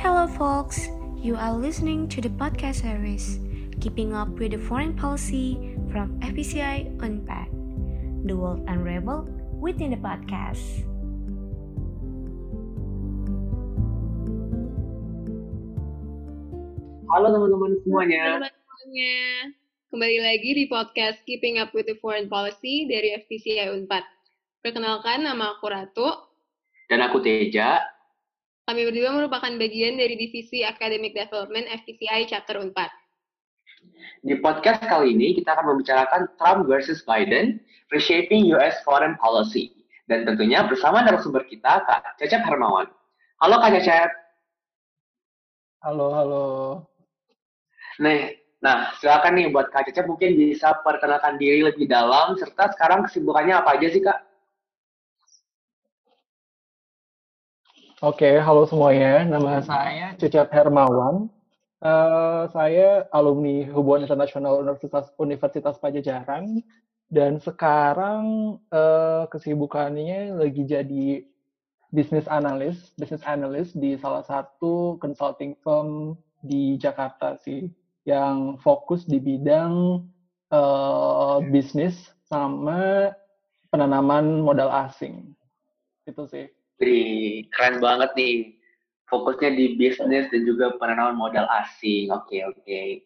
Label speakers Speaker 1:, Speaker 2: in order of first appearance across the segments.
Speaker 1: Hello, folks. You are listening to the podcast series Keeping Up with the Foreign Policy from FPCI Unpacked, the world unraveled within the podcast.
Speaker 2: Halo teman-teman semuanya.
Speaker 3: Teman-teman semuanya, kembali lagi di podcast Keeping Up with the Foreign Policy dari FPCI Unpad. Perkenalkan, nama aku Ratu.
Speaker 2: Dan aku Teja.
Speaker 3: Kami berdua merupakan bagian dari Divisi Academic Development FPCI Chapter Unpad.
Speaker 2: Di podcast kali ini kita akan membicarakan Trump versus Biden, Reshaping US Foreign Policy. Dan tentunya bersama narasumber kita, Kak Cecep Hermawan. Halo Kak Cecep.
Speaker 4: Halo, halo.
Speaker 2: Nih, nah silakan nih buat Kak Cecep mungkin bisa perkenalkan diri lebih dalam, serta sekarang kesibukannya apa aja sih Kak?
Speaker 4: Oke, halo semuanya. Nama saya Cecep Hermawan. Eh, saya alumni Hubungan Internasional Universitas Universitas Pajajaran dan sekarang eh, kesibukannya lagi jadi bisnis analis, bisnis analis di salah satu consulting firm di Jakarta sih, yang fokus di bidang eh, bisnis sama penanaman modal asing. Itu sih.
Speaker 2: Wih, keren banget nih. Fokusnya di bisnis dan juga penanaman modal asing. Oke, oke.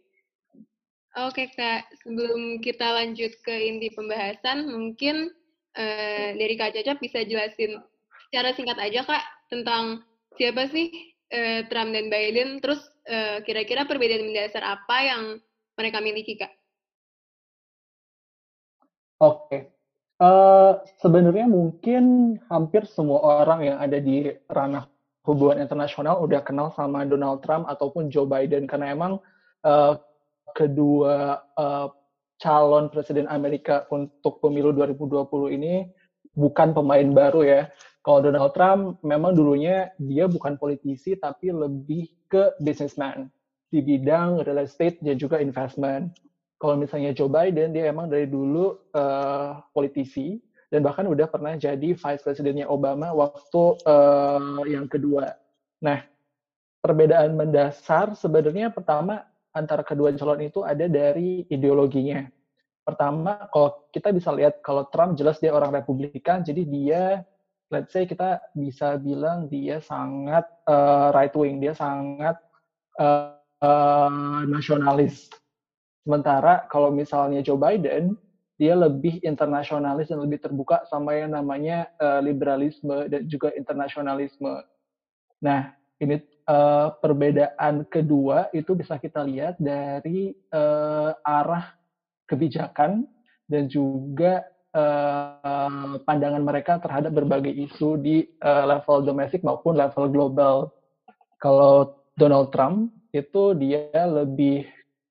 Speaker 3: Oke Kak, sebelum kita lanjut ke inti pembahasan, mungkin eh, dari Kak Cecep bisa jelasin secara singkat aja Kak tentang siapa sih eh, Trump dan Biden, terus eh, kira-kira perbedaan mendasar apa yang mereka miliki Kak?
Speaker 4: Oke. Eh, sebenarnya mungkin hampir semua orang yang ada di ranah hubungan internasional udah kenal sama Donald Trump ataupun Joe Biden karena emang eh, kedua eh, calon presiden Amerika untuk pemilu 2020 ini bukan pemain baru ya. Kalau Donald Trump memang dulunya dia bukan politisi tapi lebih ke businessman di bidang real estate dan juga investment. Kalau misalnya Joe Biden dia emang dari dulu uh, politisi dan bahkan udah pernah jadi vice presidennya Obama waktu uh, yang kedua. Nah, perbedaan mendasar sebenarnya pertama antara kedua calon itu ada dari ideologinya. Pertama, kalau kita bisa lihat kalau Trump jelas dia orang Republikan, jadi dia let's say kita bisa bilang dia sangat uh, right wing, dia sangat uh, uh, nasionalis. Sementara kalau misalnya Joe Biden, dia lebih internasionalis dan lebih terbuka sama yang namanya uh, liberalisme dan juga internasionalisme. Nah, ini uh, perbedaan kedua itu bisa kita lihat dari uh, arah kebijakan dan juga uh, pandangan mereka terhadap berbagai isu di uh, level domestik maupun level global. Kalau Donald Trump itu dia lebih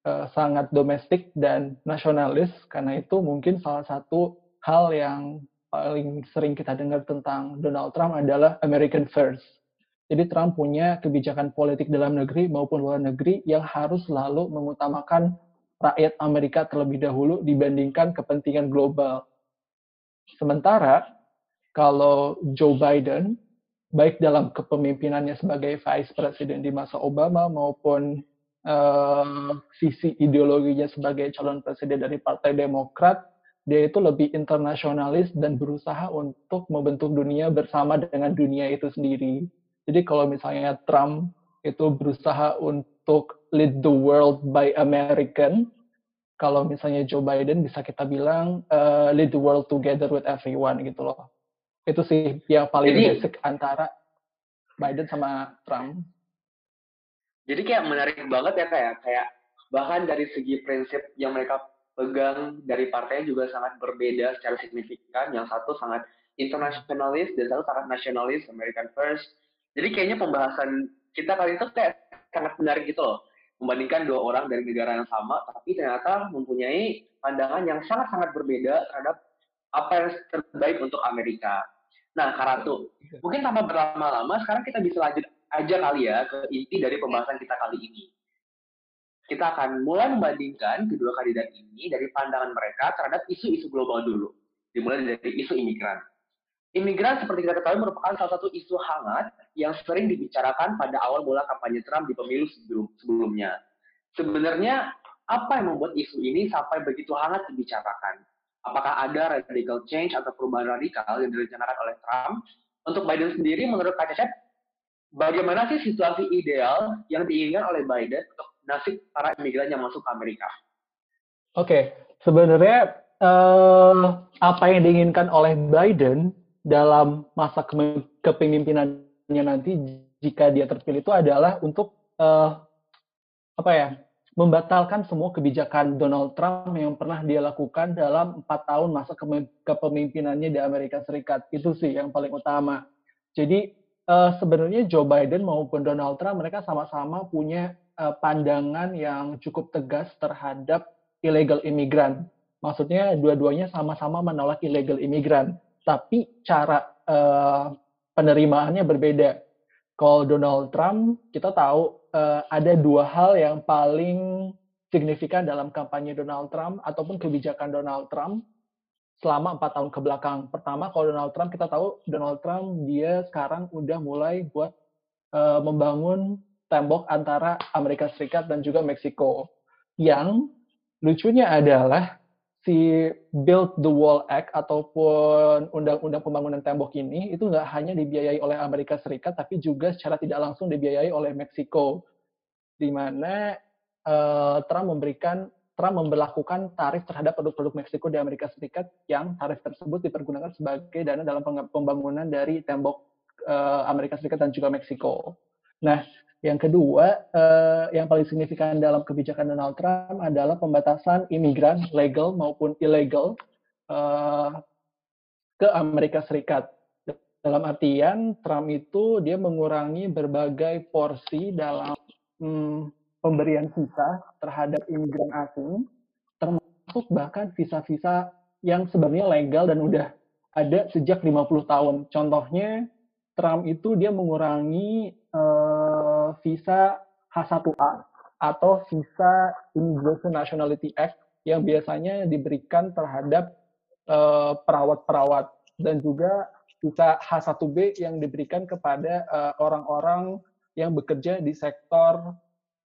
Speaker 4: uh, sangat domestik dan nasionalis karena itu mungkin salah satu hal yang paling sering kita dengar tentang Donald Trump adalah American First. Jadi Trump punya kebijakan politik dalam negeri maupun luar negeri yang harus selalu mengutamakan rakyat Amerika terlebih dahulu dibandingkan kepentingan global. Sementara kalau Joe Biden, baik dalam kepemimpinannya sebagai vice president di masa Obama maupun uh, sisi ideologinya sebagai calon presiden dari Partai Demokrat, dia itu lebih internasionalis dan berusaha untuk membentuk dunia bersama dengan dunia itu sendiri. Jadi kalau misalnya Trump itu berusaha untuk lead the world by American, kalau misalnya Joe Biden bisa kita bilang uh, lead the world together with everyone gitu loh. Itu sih yang paling
Speaker 2: Jadi,
Speaker 4: basic antara Biden sama Trump.
Speaker 2: Jadi kayak menarik banget ya kayak kayak bahkan dari segi prinsip yang mereka pegang dari partainya juga sangat berbeda secara signifikan. Yang satu sangat internasionalis dan satu sangat nasionalis, American First. Jadi kayaknya pembahasan kita kali itu kayak sangat menarik gitu loh. Membandingkan dua orang dari negara yang sama, tapi ternyata mempunyai pandangan yang sangat-sangat berbeda terhadap apa yang terbaik untuk Amerika. Nah, Karatu, mungkin tanpa berlama-lama, sekarang kita bisa lanjut aja kali ya ke inti dari pembahasan kita kali ini. Kita akan mulai membandingkan kedua kandidat ini dari pandangan mereka terhadap isu-isu global dulu. Dimulai dari isu imigran. imigran seperti kita ketahui merupakan salah satu isu hangat yang sering dibicarakan pada awal mula kampanye Trump di pemilu sebelum sebelumnya. Sebenarnya apa yang membuat isu ini sampai begitu hangat dibicarakan? Apakah ada radical change atau perubahan radikal yang direncanakan oleh Trump? Untuk Biden sendiri, menurut Kak Cecep, bagaimana sih situasi ideal yang diinginkan oleh Biden untuk nasib para imigran yang masuk ke Amerika?
Speaker 4: Oke, okay. sebenarnya uh, apa yang diinginkan oleh Biden dalam masa kepemimpinannya nanti jika dia terpilih itu adalah untuk uh, apa ya membatalkan semua kebijakan Donald Trump yang pernah dia lakukan dalam empat tahun masa kepemimpinannya di Amerika Serikat itu sih yang paling utama. Jadi uh, sebenarnya Joe Biden maupun Donald Trump mereka sama-sama punya uh, pandangan yang cukup tegas terhadap illegal imigran. Maksudnya dua-duanya sama-sama menolak illegal imigran tapi cara uh, penerimaannya berbeda. Kalau Donald Trump, kita tahu uh, ada dua hal yang paling signifikan dalam kampanye Donald Trump ataupun kebijakan Donald Trump selama empat tahun ke belakang. Pertama, kalau Donald Trump, kita tahu Donald Trump dia sekarang udah mulai buat uh, membangun tembok antara Amerika Serikat dan juga Meksiko. Yang lucunya adalah si Build the Wall Act ataupun Undang-Undang Pembangunan Tembok ini itu nggak hanya dibiayai oleh Amerika Serikat, tapi juga secara tidak langsung dibiayai oleh Meksiko, di mana uh, Trump memberikan Trump memperlakukan tarif terhadap produk-produk Meksiko di Amerika Serikat yang tarif tersebut dipergunakan sebagai dana dalam pembangunan dari tembok uh, Amerika Serikat dan juga Meksiko. Nah, yang kedua, uh, yang paling signifikan dalam kebijakan Donald Trump adalah pembatasan imigran legal maupun ilegal uh, ke Amerika Serikat. Dalam artian Trump itu dia mengurangi berbagai porsi dalam hmm, pemberian visa terhadap imigran asing, termasuk bahkan visa-visa yang sebenarnya legal dan udah ada sejak 50 tahun. Contohnya Trump itu dia mengurangi uh, visa H1A atau visa Immigration Nationality Act yang biasanya diberikan terhadap uh, perawat-perawat dan juga visa H1B yang diberikan kepada orang-orang uh, yang bekerja di sektor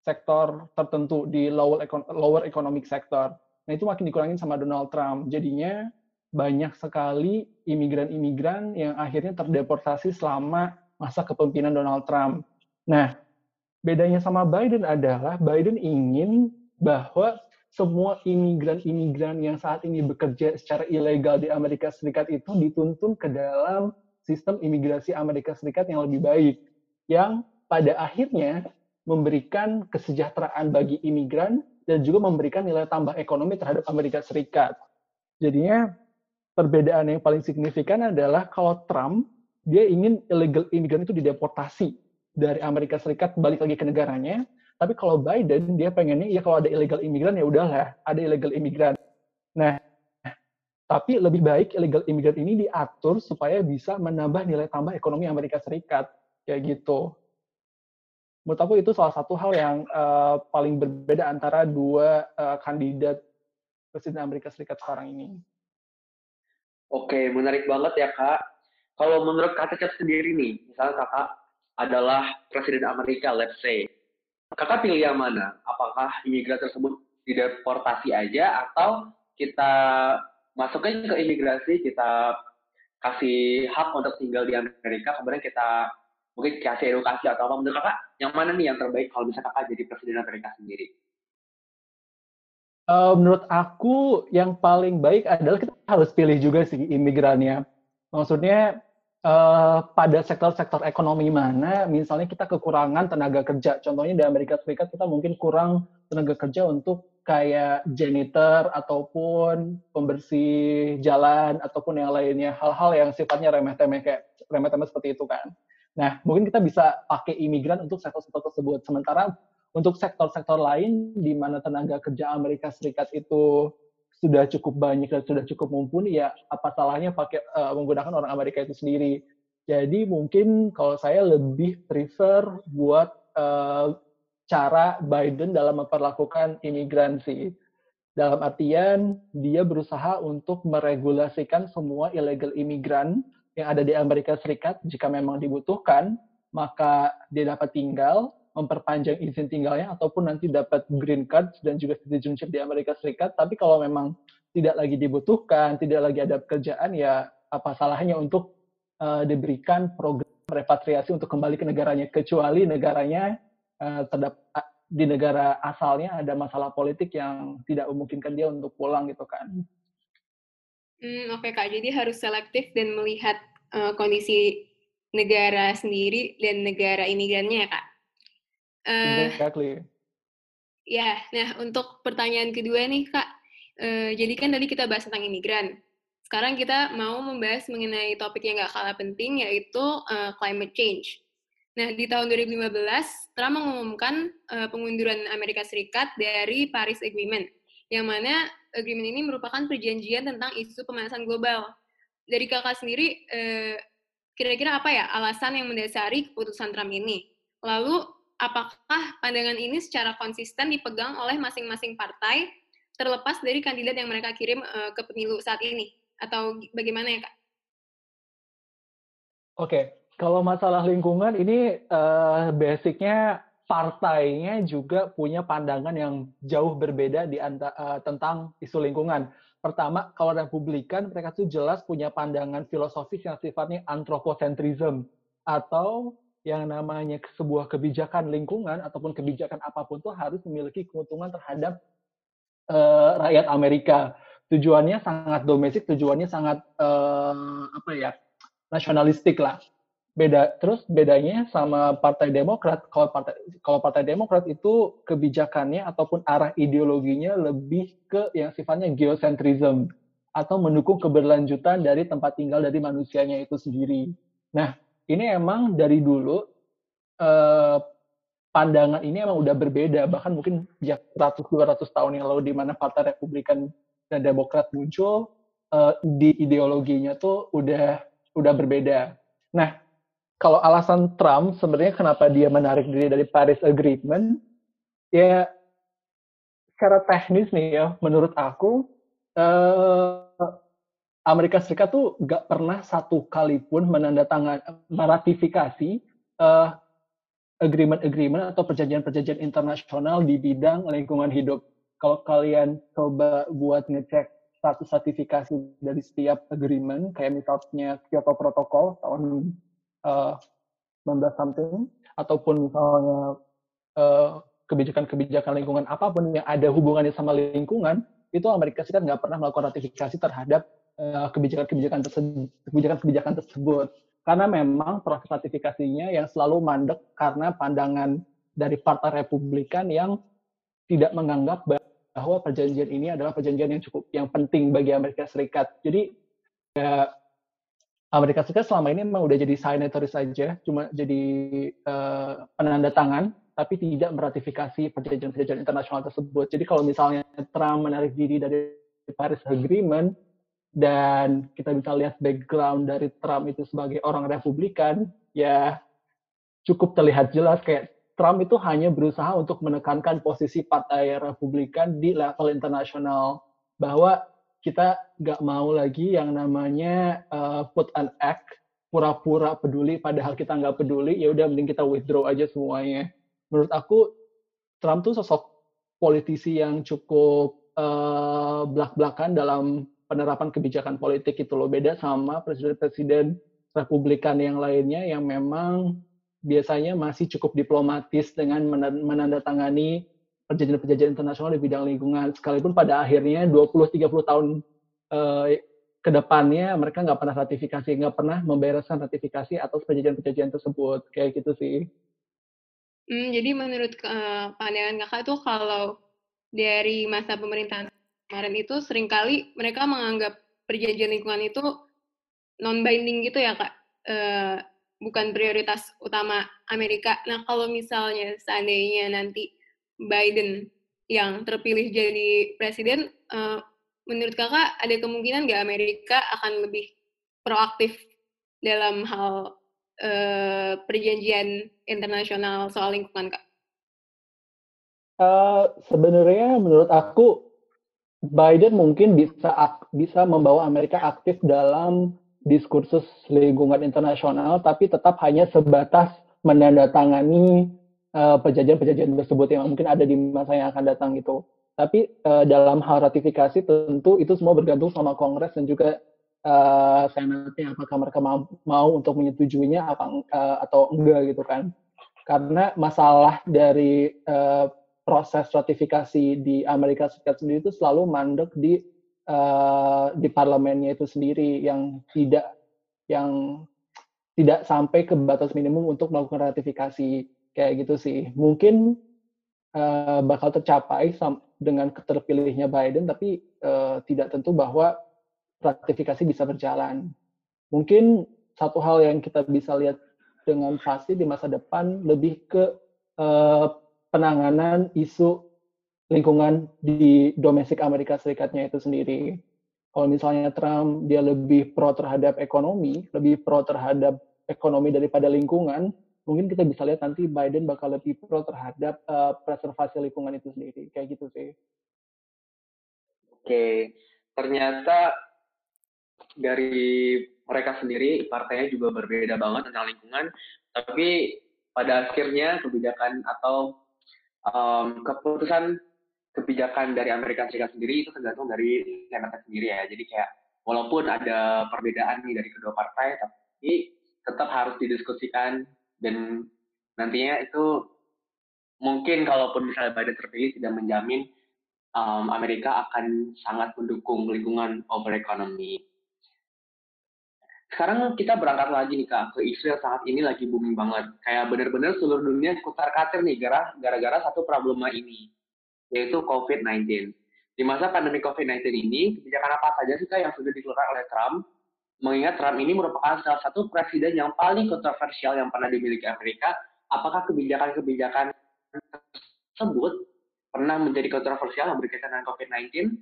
Speaker 4: sektor tertentu di lower lower economic sector. Nah itu makin dikurangin sama Donald Trump. Jadinya banyak sekali imigran-imigran yang akhirnya terdeportasi selama masa kepemimpinan Donald Trump. Nah, bedanya sama Biden adalah Biden ingin bahwa semua imigran-imigran yang saat ini bekerja secara ilegal di Amerika Serikat itu dituntun ke dalam sistem imigrasi Amerika Serikat yang lebih baik, yang pada akhirnya memberikan kesejahteraan bagi imigran dan juga memberikan nilai tambah ekonomi terhadap Amerika Serikat. Jadinya perbedaan yang paling signifikan adalah kalau Trump dia ingin illegal imigran itu dideportasi dari Amerika Serikat balik lagi ke negaranya. Tapi kalau Biden dia pengennya ya kalau ada illegal imigran ya udahlah ada illegal imigran. Nah, tapi lebih baik illegal imigran ini diatur supaya bisa menambah nilai tambah ekonomi Amerika Serikat kayak gitu. Menurut aku itu salah satu hal yang uh, paling berbeda antara dua uh, kandidat presiden Amerika Serikat sekarang ini.
Speaker 2: Oke, menarik banget ya kak. Kalau menurut Kak sendiri nih, misalnya kakak adalah presiden Amerika, let's say. Kakak pilih yang mana? Apakah imigran tersebut dideportasi aja atau kita masukin ke imigrasi, kita kasih hak untuk tinggal di Amerika, kemudian kita mungkin kasih edukasi atau apa menurut kakak yang mana nih yang terbaik kalau bisa kakak jadi presiden Amerika sendiri?
Speaker 4: Uh, menurut aku yang paling baik adalah kita harus pilih juga sih imigrannya. Maksudnya uh, pada sektor-sektor ekonomi mana, misalnya kita kekurangan tenaga kerja. Contohnya di Amerika Serikat kita mungkin kurang tenaga kerja untuk kayak janitor ataupun pembersih jalan ataupun yang lainnya hal-hal yang sifatnya remeh-temeh kayak remeh-temeh seperti itu kan. Nah, mungkin kita bisa pakai imigran untuk sektor-sektor tersebut. Sementara untuk sektor-sektor lain di mana tenaga kerja Amerika Serikat itu sudah cukup banyak dan sudah cukup mumpuni ya apa salahnya pakai uh, menggunakan orang Amerika itu sendiri. Jadi mungkin kalau saya lebih prefer buat uh, cara Biden dalam memperlakukan imigransi. Dalam artian dia berusaha untuk meregulasikan semua illegal imigran yang ada di Amerika Serikat jika memang dibutuhkan maka dia dapat tinggal memperpanjang izin tinggalnya ataupun nanti dapat green card dan juga citizenship di Amerika Serikat tapi kalau memang tidak lagi dibutuhkan tidak lagi ada pekerjaan ya apa salahnya untuk uh, diberikan program repatriasi untuk kembali ke negaranya kecuali negaranya uh, terdapat di negara asalnya ada masalah politik yang tidak memungkinkan dia untuk pulang gitu kan.
Speaker 3: Hmm, Oke okay, kak, jadi harus selektif dan melihat uh, kondisi negara sendiri dan negara imigrannya ya kak.
Speaker 4: Uh, exactly.
Speaker 3: Ya, nah untuk pertanyaan kedua nih kak, uh, jadi kan tadi kita bahas tentang imigran. Sekarang kita mau membahas mengenai topik yang gak kalah penting yaitu uh, climate change. Nah, di tahun 2015, Trump mengumumkan uh, pengunduran Amerika Serikat dari Paris Agreement, yang mana agreement ini merupakan perjanjian tentang isu pemanasan global. Dari kakak sendiri, kira kira-kira apa ya alasan yang mendasari keputusan Trump ini? Lalu, apakah pandangan ini secara konsisten dipegang oleh masing-masing partai, terlepas dari kandidat yang mereka kirim uh, ke pemilu saat ini? Atau bagaimana ya, Kak?
Speaker 4: Oke, okay kalau masalah lingkungan ini uh, basicnya partainya juga punya pandangan yang jauh berbeda di anta, uh, tentang isu lingkungan. Pertama, kalau Republikan mereka tuh jelas punya pandangan filosofis yang sifatnya anthropocentrism atau yang namanya sebuah kebijakan lingkungan ataupun kebijakan apa pun tuh harus memiliki keuntungan terhadap uh, rakyat Amerika. Tujuannya sangat domestik, tujuannya sangat uh, apa ya nasionalistik lah beda terus bedanya sama Partai Demokrat kalau partai kalau Partai Demokrat itu kebijakannya ataupun arah ideologinya lebih ke yang sifatnya geocentrism atau mendukung keberlanjutan dari tempat tinggal dari manusianya itu sendiri. Nah, ini emang dari dulu eh, pandangan ini emang udah berbeda bahkan mungkin ya 100 200 tahun yang lalu di mana Partai Republikan dan Demokrat muncul eh, di ideologinya tuh udah udah berbeda. Nah, kalau alasan Trump sebenarnya kenapa dia menarik diri dari Paris Agreement, ya secara teknis nih ya, menurut aku eh, Amerika Serikat tuh gak pernah satu kali pun menandatangani meratifikasi eh, agreement-agreement atau perjanjian-perjanjian internasional di bidang lingkungan hidup. Kalau kalian coba buat ngecek status sertifikasi dari setiap agreement, kayak misalnya Kyoto Protocol tahun uh, eh, 19 something ataupun misalnya uh, kebijakan-kebijakan lingkungan apa pun yang ada hubungannya sama lingkungan itu Amerika Serikat nggak pernah melakukan ratifikasi terhadap uh, kebijakan-kebijakan tersebut kebijakan-kebijakan tersebut karena memang proses ratifikasinya yang selalu mandek karena pandangan dari Partai Republikan yang tidak menganggap bahwa perjanjian ini adalah perjanjian yang cukup yang penting bagi Amerika Serikat. Jadi ya Amerika Serikat selama ini memang udah jadi signatory saja, cuma jadi uh, penanda tangan, tapi tidak meratifikasi perjanjian-perjanjian internasional tersebut. Jadi kalau misalnya Trump menarik diri dari Paris Agreement, dan kita bisa lihat background dari Trump itu sebagai orang Republikan, ya cukup terlihat jelas kayak Trump itu hanya berusaha untuk menekankan posisi Partai Republikan di level internasional bahwa kita nggak mau lagi yang namanya uh, put an act pura-pura peduli padahal kita nggak peduli ya udah mending kita withdraw aja semuanya. Menurut aku Trump tuh sosok politisi yang cukup uh, belak-belakan dalam penerapan kebijakan politik itu loh. Beda sama presiden-presiden Republikan yang lainnya yang memang biasanya masih cukup diplomatis dengan menandatangani perjanjian-perjanjian internasional di bidang lingkungan sekalipun pada akhirnya 20-30 tahun uh, ke depannya mereka nggak pernah ratifikasi nggak pernah membereskan ratifikasi atau perjanjian-perjanjian tersebut kayak gitu sih.
Speaker 3: Hmm, jadi menurut uh, pandangan kakak tuh kalau dari masa pemerintahan kemarin itu sering kali mereka menganggap perjanjian lingkungan itu non binding gitu ya kak, uh, bukan prioritas utama Amerika. Nah kalau misalnya seandainya nanti Biden yang terpilih jadi presiden, uh, menurut kakak ada kemungkinan nggak Amerika akan lebih proaktif dalam hal uh, perjanjian internasional soal lingkungan kak?
Speaker 4: Uh, sebenarnya menurut aku Biden mungkin bisa bisa membawa Amerika aktif dalam diskursus lingkungan internasional, tapi tetap hanya sebatas menandatangani uh, perjanjian-perjanjian tersebut yang mungkin ada di masa yang akan datang gitu. Tapi uh, dalam hal ratifikasi tentu itu semua bergantung sama Kongres dan juga uh, senatnya apakah mereka mau, mau untuk menyetujuinya apa uh, atau enggak gitu kan. Karena masalah dari uh, proses ratifikasi di Amerika Serikat sendiri itu selalu mandek di uh, di parlemennya itu sendiri yang tidak yang tidak sampai ke batas minimum untuk melakukan ratifikasi kayak gitu sih. Mungkin uh, bakal tercapai dengan terpilihnya Biden, tapi uh, tidak tentu bahwa ratifikasi bisa berjalan. Mungkin satu hal yang kita bisa lihat dengan pasti di masa depan lebih ke uh, penanganan isu lingkungan di domestik Amerika Serikatnya itu sendiri. Kalau misalnya Trump dia lebih pro terhadap ekonomi, lebih pro terhadap ekonomi daripada lingkungan, mungkin kita bisa lihat nanti Biden bakal lebih pro terhadap uh, preservasi lingkungan itu sendiri. Kayak gitu sih.
Speaker 2: Oke, ternyata dari mereka sendiri partainya juga berbeda banget tentang lingkungan, tapi pada akhirnya kebijakan atau um, keputusan kebijakan dari Amerika Serikat sendiri itu tergantung dari senatnya sendiri ya. Jadi kayak walaupun ada perbedaan nih dari kedua partai, tapi tetap harus didiskusikan dan nantinya itu mungkin kalaupun misalnya Biden terpilih tidak menjamin um, Amerika akan sangat mendukung lingkungan over economy. Sekarang kita berangkat lagi nih kak ke yang saat ini lagi booming banget. Kayak bener-bener seluruh dunia kutar katir nih gara-gara satu problema ini yaitu COVID-19. Di masa pandemi COVID-19 ini, kebijakan apa saja sih yang sudah dikeluarkan oleh Trump? Mengingat Trump ini merupakan salah satu presiden yang paling kontroversial yang pernah dimiliki Amerika, apakah kebijakan-kebijakan tersebut pernah menjadi kontroversial yang berkaitan dengan COVID-19?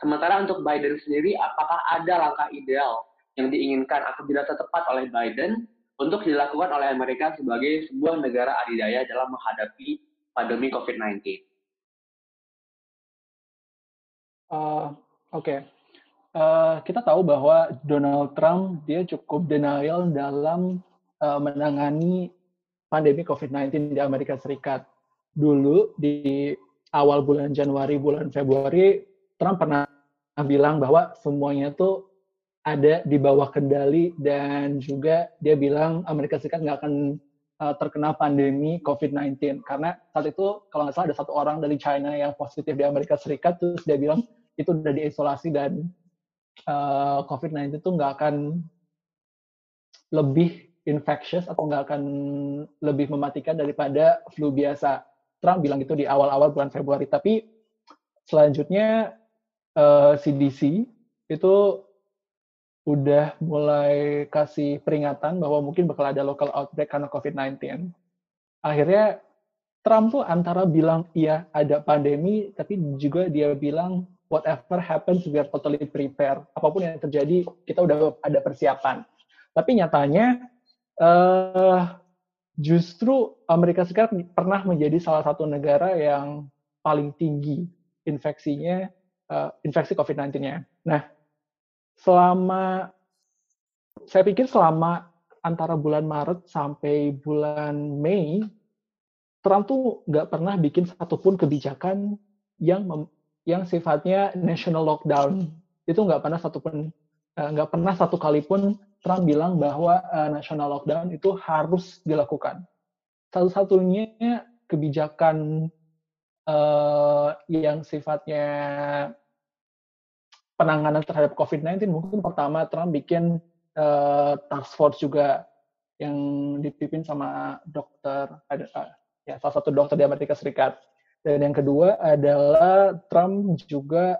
Speaker 2: Sementara untuk Biden sendiri, apakah ada langkah ideal yang diinginkan atau dirasa tepat oleh Biden untuk dilakukan oleh Amerika sebagai sebuah negara adidaya dalam menghadapi pandemi COVID-19?
Speaker 4: Uh, Oke, okay. Uh, kita tahu bahwa Donald Trump dia cukup denial dalam uh, menangani pandemi COVID-19 di Amerika Serikat. Dulu di awal bulan Januari, bulan Februari, Trump pernah bilang bahwa semuanya tuh ada di bawah kendali dan juga dia bilang Amerika Serikat nggak akan uh, terkena pandemi COVID-19 karena saat itu kalau nggak salah ada satu orang dari China yang positif di Amerika Serikat terus dia bilang itu udah diisolasi dan uh, COVID-19 itu nggak akan lebih infectious atau nggak akan lebih mematikan daripada flu biasa. Trump bilang itu di awal-awal bulan Februari. Tapi selanjutnya uh, eh, CDC itu udah mulai kasih peringatan bahwa mungkin bakal ada local outbreak karena COVID-19. Akhirnya Trump tuh antara bilang iya ada pandemi, tapi juga dia bilang whatever happens we are totally prepared. Apa pun yang terjadi kita udah ada persiapan. Tapi nyatanya uh, justru Amerika Serikat pernah menjadi salah satu negara yang paling tinggi infeksinya uh, infeksi COVID-19-nya. Nah, selama saya pikir selama antara bulan Maret sampai bulan Mei, Trump tuh nggak pernah bikin satupun kebijakan yang yang sifatnya national lockdown. Itu nggak pernah satupun eh, nggak uh, pernah satu kali pun Trump bilang bahwa uh, national lockdown itu harus dilakukan. Satu-satunya kebijakan uh, yang sifatnya penanganan terhadap COVID-19 mungkin pertama Trump bikin uh, task force juga yang dipimpin sama dokter ada uh, ya salah satu dokter di Amerika Serikat dan yang kedua adalah Trump juga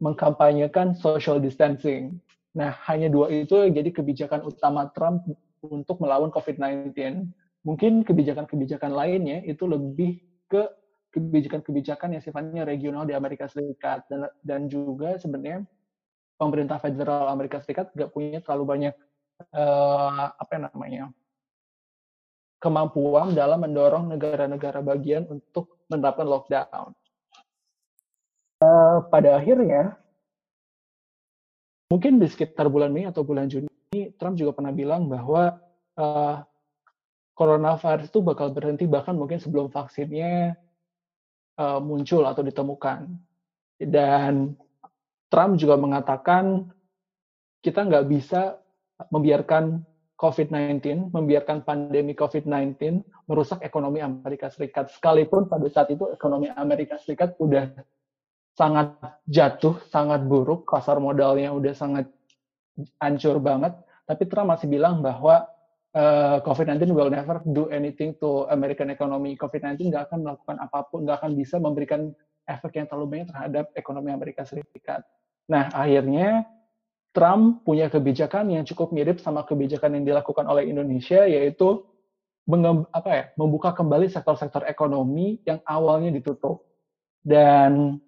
Speaker 4: mengkampanyekan social distancing. Nah, hanya dua itu jadi kebijakan utama Trump untuk melawan COVID-19. Mungkin kebijakan-kebijakan lainnya itu lebih ke kebijakan-kebijakan yang sifatnya regional di Amerika Serikat dan, dan juga sebenarnya pemerintah federal Amerika Serikat nggak punya terlalu banyak uh, apa namanya kemampuan dalam mendorong negara-negara bagian untuk menerapkan lockdown. Uh, pada akhirnya, mungkin di sekitar bulan Mei atau bulan Juni, Trump juga pernah bilang bahwa uh, coronavirus itu bakal berhenti bahkan mungkin sebelum vaksinnya uh, muncul atau ditemukan. Dan Trump juga mengatakan kita nggak bisa membiarkan COVID-19, membiarkan pandemi COVID-19 merusak ekonomi Amerika Serikat. Sekalipun pada saat itu ekonomi Amerika Serikat udah sangat jatuh, sangat buruk, pasar modalnya udah sangat hancur banget, tapi Trump masih bilang bahwa uh, COVID-19 will never do anything to American economy. COVID-19 nggak akan melakukan apa pun, nggak akan bisa memberikan efek yang terlalu banyak terhadap ekonomi Amerika Serikat. Nah, akhirnya Trump punya kebijakan yang cukup mirip sama kebijakan yang dilakukan oleh Indonesia, yaitu apa ya, membuka kembali sektor-sektor ekonomi yang awalnya ditutup. Dan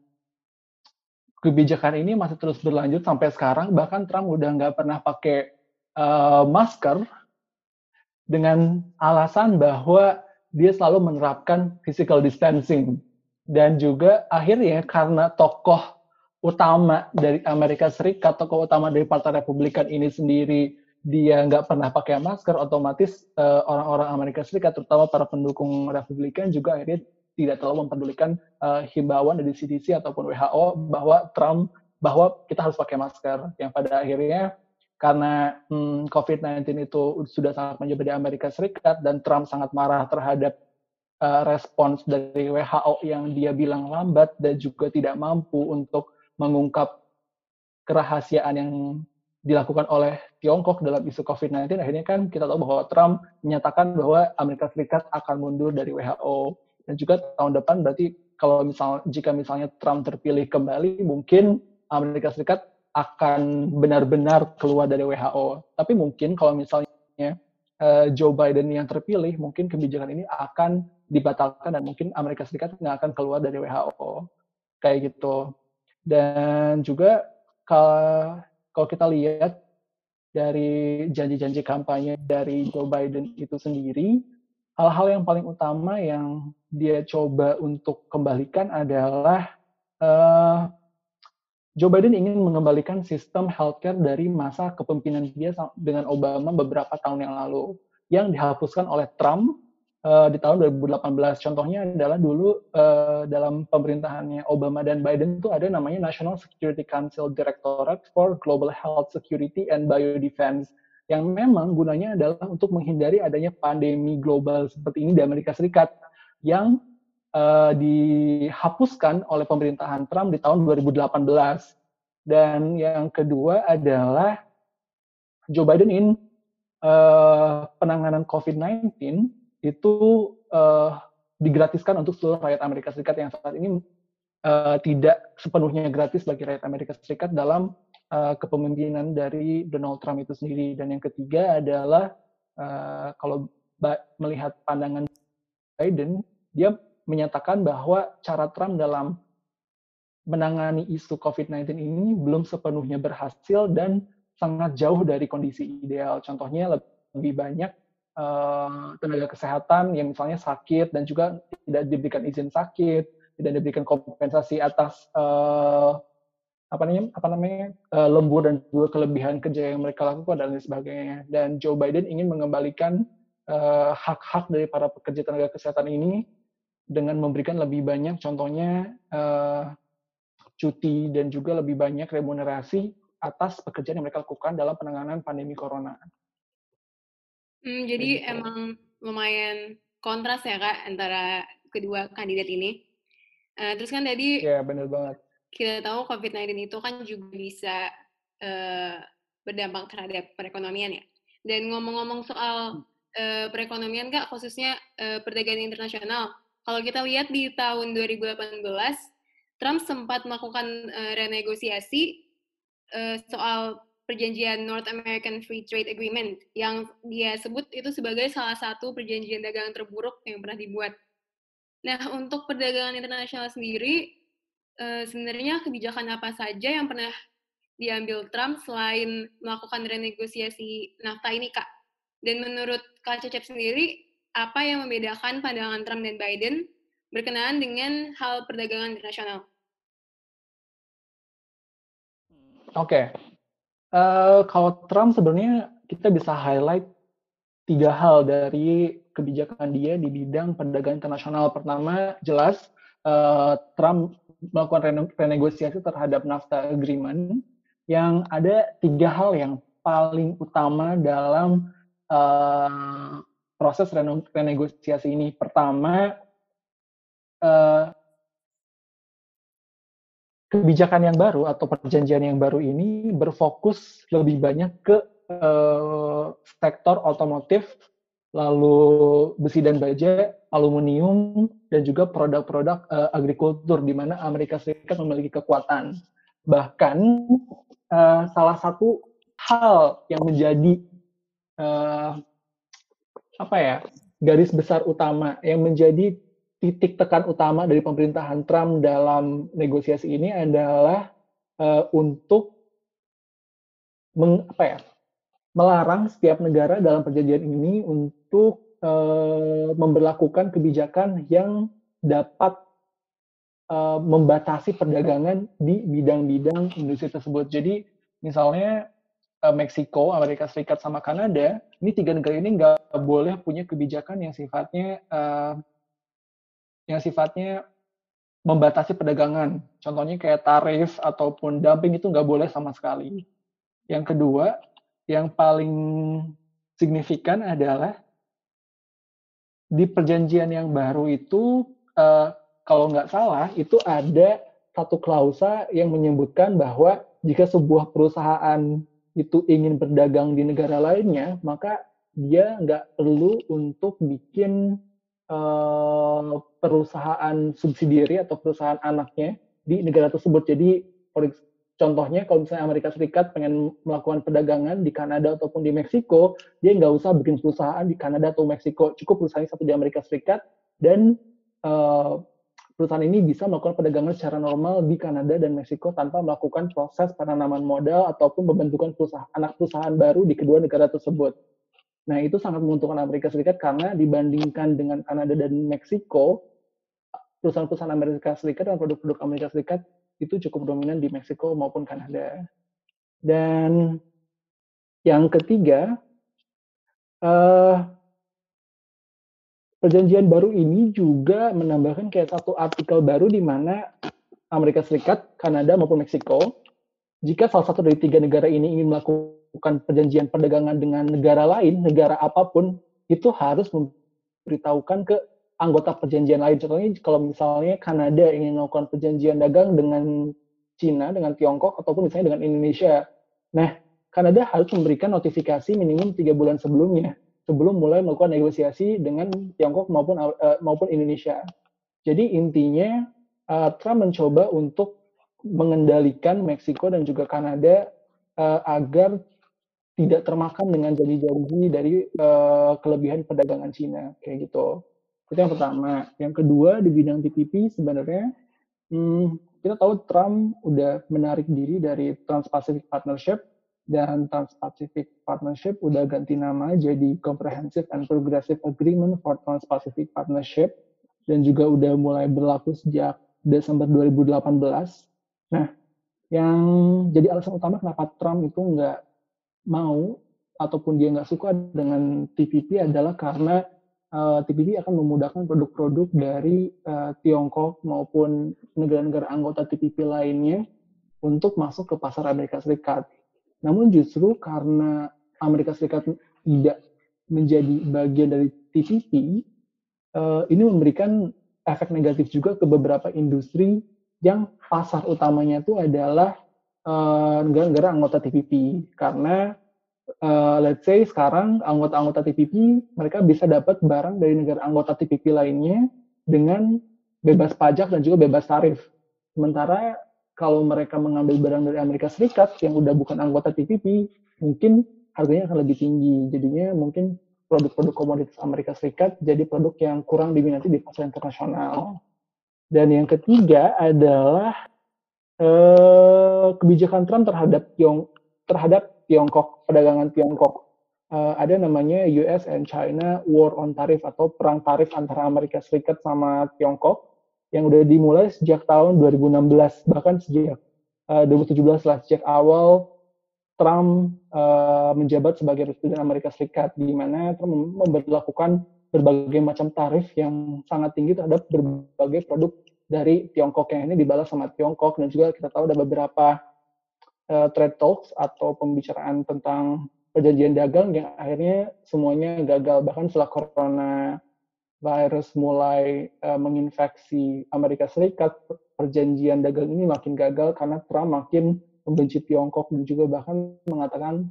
Speaker 4: kebijakan ini masih terus berlanjut sampai sekarang. Bahkan Trump udah nggak pernah pakai uh, masker dengan alasan bahwa dia selalu menerapkan physical distancing. Dan juga akhirnya karena tokoh utama dari Amerika Serikat, tokoh utama dari Partai Republikan ini sendiri dia nggak pernah pakai masker, otomatis eh, orang-orang Amerika Serikat, terutama para pendukung Republikan juga akhirnya tidak terlalu mempedulikan uh, himbauan dari CDC ataupun WHO bahwa Trump bahwa kita harus pakai masker. Yang pada akhirnya karena hmm, COVID-19 itu sudah sangat menyebar di Amerika Serikat dan Trump sangat marah terhadap uh, respons dari WHO yang dia bilang lambat dan juga tidak mampu untuk mengungkap kerahasiaan yang dilakukan oleh Tiongkok dalam isu COVID-19, akhirnya kan kita tahu bahwa Trump menyatakan bahwa Amerika Serikat akan mundur dari WHO. Dan juga tahun depan berarti kalau misal jika misalnya Trump terpilih kembali, mungkin Amerika Serikat akan benar-benar keluar dari WHO. Tapi mungkin kalau misalnya uh, Joe Biden yang terpilih, mungkin kebijakan ini akan dibatalkan dan mungkin Amerika Serikat nggak akan keluar dari WHO. Kayak gitu. Dan juga kalau, kita lihat dari janji-janji kampanye dari Joe Biden itu sendiri, hal-hal yang paling utama yang dia coba untuk kembalikan adalah uh, Joe Biden ingin mengembalikan sistem healthcare dari masa kepemimpinan dia dengan Obama beberapa tahun yang lalu yang dihapuskan oleh Trump uh, di tahun 2018. Contohnya adalah dulu uh, dalam pemerintahannya Obama dan Biden itu ada namanya National Security Council Directorate for Global Health Security and Biodefense yang memang gunanya adalah untuk menghindari adanya pandemi global seperti ini di Amerika Serikat yang uh, dihapuskan oleh pemerintahan Trump di tahun 2018. Dan yang kedua adalah Joe Biden in uh, penanganan COVID-19 itu uh, digratiskan untuk seluruh rakyat Amerika Serikat yang saat ini uh, tidak sepenuhnya gratis bagi rakyat Amerika Serikat dalam uh, kepemimpinan dari Donald Trump itu sendiri. Dan yang ketiga adalah uh, kalau melihat pandangan Biden, dia menyatakan bahwa cara Trump dalam menangani isu COVID-19 ini belum sepenuhnya berhasil dan sangat jauh dari kondisi ideal. Contohnya lebih banyak uh, tenaga kesehatan yang misalnya sakit dan juga tidak diberikan izin sakit, tidak diberikan kompensasi atas uh, apa namanya apa namanya uh, lembur dan juga kelebihan kerja yang mereka lakukan dan sebagainya. Dan Joe Biden ingin mengembalikan hak-hak uh, dari para pekerja tenaga kesehatan ini dengan memberikan lebih banyak, contohnya uh, cuti dan juga lebih banyak remunerasi atas pekerjaan yang mereka lakukan dalam penanganan pandemi corona.
Speaker 3: Hmm, jadi gitu. emang lumayan kontras ya kak antara kedua kandidat ini. Uh, terus kan tadi
Speaker 4: ya benar banget.
Speaker 3: Kita tahu COVID-19 itu kan juga bisa uh, berdampak terhadap perekonomian ya. Dan ngomong-ngomong soal uh, perekonomian kak, khususnya uh, perdagangan internasional, kalau kita lihat di tahun 2018, Trump sempat melakukan uh, renegosiasi uh, soal perjanjian North American Free Trade Agreement yang dia sebut itu sebagai salah satu perjanjian dagang terburuk yang pernah dibuat. Nah, untuk perdagangan internasional sendiri, uh, sebenarnya kebijakan apa saja yang pernah diambil Trump selain melakukan renegosiasi NAFTA ini, Kak? Dan menurut Kak Cecep sendiri, apa yang membedakan pandangan Trump dan Biden berkenaan dengan hal perdagangan internasional?
Speaker 4: Oke. Uh, kalau Trump sebenarnya kita bisa highlight tiga hal dari kebijakan dia di bidang perdagangan internasional. Pertama, jelas uh, Trump melakukan renegosiasi terhadap NAFTA agreement yang ada tiga hal yang paling utama dalam uh, proses renegosiasi ini. Pertama, uh, kebijakan yang baru atau perjanjian yang baru ini berfokus lebih banyak ke uh, sektor otomotif lalu besi dan baja, aluminium, dan juga produk-produk uh, agrikultur di mana Amerika Serikat memiliki kekuatan. Bahkan uh, salah satu hal yang menjadi uh, apa ya garis besar utama yang menjadi titik tekan utama dari pemerintahan Trump dalam negosiasi ini adalah uh, untuk meng, apa ya melarang setiap negara dalam perjanjian ini untuk uh, memperlakukan kebijakan yang dapat uh, membatasi perdagangan di bidang-bidang industri tersebut. Jadi misalnya Meksiko, Amerika Serikat, sama Kanada, ini tiga negara ini nggak boleh punya kebijakan yang sifatnya uh, yang sifatnya membatasi perdagangan. Contohnya kayak tarif ataupun dumping itu nggak boleh sama sekali. Yang kedua, yang paling signifikan adalah di perjanjian yang baru itu uh, kalau nggak salah itu ada satu klausa yang menyebutkan bahwa jika sebuah perusahaan itu ingin berdagang di negara lainnya maka dia nggak perlu untuk bikin uh, perusahaan subsidiary atau perusahaan anaknya di negara tersebut. Jadi Contohnya kalau misalnya Amerika Serikat pengen melakukan perdagangan di Kanada ataupun di Meksiko, dia nggak usah bikin perusahaan di Kanada atau Meksiko, cukup perusahaan satu di Amerika Serikat dan uh, perusahaan ini bisa melakukan perdagangan secara normal di Kanada dan Meksiko tanpa melakukan proses penanaman modal ataupun pembentukan perusahaan anak perusahaan baru di kedua negara tersebut. Nah, itu sangat menguntungkan Amerika Serikat karena dibandingkan dengan Kanada dan Meksiko, perusahaan-perusahaan Amerika Serikat dan produk-produk Amerika Serikat itu cukup dominan di Meksiko maupun Kanada. Dan yang ketiga, uh, perjanjian baru ini juga menambahkan kayak satu artikel baru di mana Amerika Serikat, Kanada maupun Meksiko, jika salah satu dari tiga negara ini ingin melakukan perjanjian perdagangan dengan negara lain, negara apa pun, itu harus memberitahukan ke anggota perjanjian lain. Contohnya kalau misalnya Kanada ingin melakukan perjanjian dagang dengan Cina, dengan Tiongkok, ataupun misalnya dengan Indonesia. Nah, Kanada harus memberikan notifikasi minimum tiga bulan sebelumnya, sebelum mulai melakukan negosiasi dengan Tiongkok maupun uh, maupun Indonesia. Jadi intinya uh, Trump mencoba untuk mengendalikan Meksiko dan juga Kanada uh, agar tidak termakan dengan janji-janji dari uh, kelebihan perdagangan Cina kayak gitu. Itu yang pertama. Yang kedua di bidang TPP sebenarnya hmm, kita tahu Trump udah menarik diri dari Trans-Pacific Partnership dan Trans-Pacific Partnership udah ganti nama jadi Comprehensive and Progressive Agreement for Trans-Pacific Partnership dan juga udah mulai berlaku sejak Desember 2018. Nah, yang jadi alasan utama kenapa Trump itu nggak mau ataupun dia nggak suka dengan TPP adalah karena uh, eh, TPP akan memudahkan produk-produk dari uh, Tiongkok maupun negara-negara anggota TPP lainnya untuk masuk ke pasar Amerika Serikat. Namun justru karena Amerika Serikat tidak menjadi bagian dari TPP, uh, eh, ini memberikan efek negatif juga ke beberapa industri yang pasar utamanya itu adalah negara-negara uh, anggota TPP karena uh, let's say sekarang anggota-anggota TPP mereka bisa dapat barang dari negara anggota TPP lainnya dengan bebas pajak dan juga bebas tarif. Sementara kalau mereka mengambil barang dari Amerika Serikat yang udah bukan anggota TPP, mungkin harganya akan lebih tinggi. Jadinya mungkin produk-produk komoditas Amerika Serikat jadi produk yang kurang diminati di pasar internasional. Dan yang ketiga adalah eh, kebijakan Trump terhadap Tiong terhadap Tiongkok, perdagangan Tiongkok. Uh, ada namanya US and China War on Tariff atau perang tarif antara Amerika Serikat sama Tiongkok yang udah dimulai sejak tahun 2016 bahkan sejak uh, 2017 lah sejak awal Trump uh, menjabat sebagai presiden Amerika Serikat, di mana Trump memperlakukan berbagai macam tarif yang sangat tinggi terhadap berbagai produk dari Tiongkok yang ini dibalas sama Tiongkok dan juga kita tahu ada beberapa uh, trade talks atau pembicaraan tentang perjanjian dagang yang akhirnya semuanya gagal bahkan setelah corona virus mulai uh, menginfeksi Amerika Serikat perjanjian dagang ini makin gagal karena Trump makin membenci Tiongkok dan juga bahkan mengatakan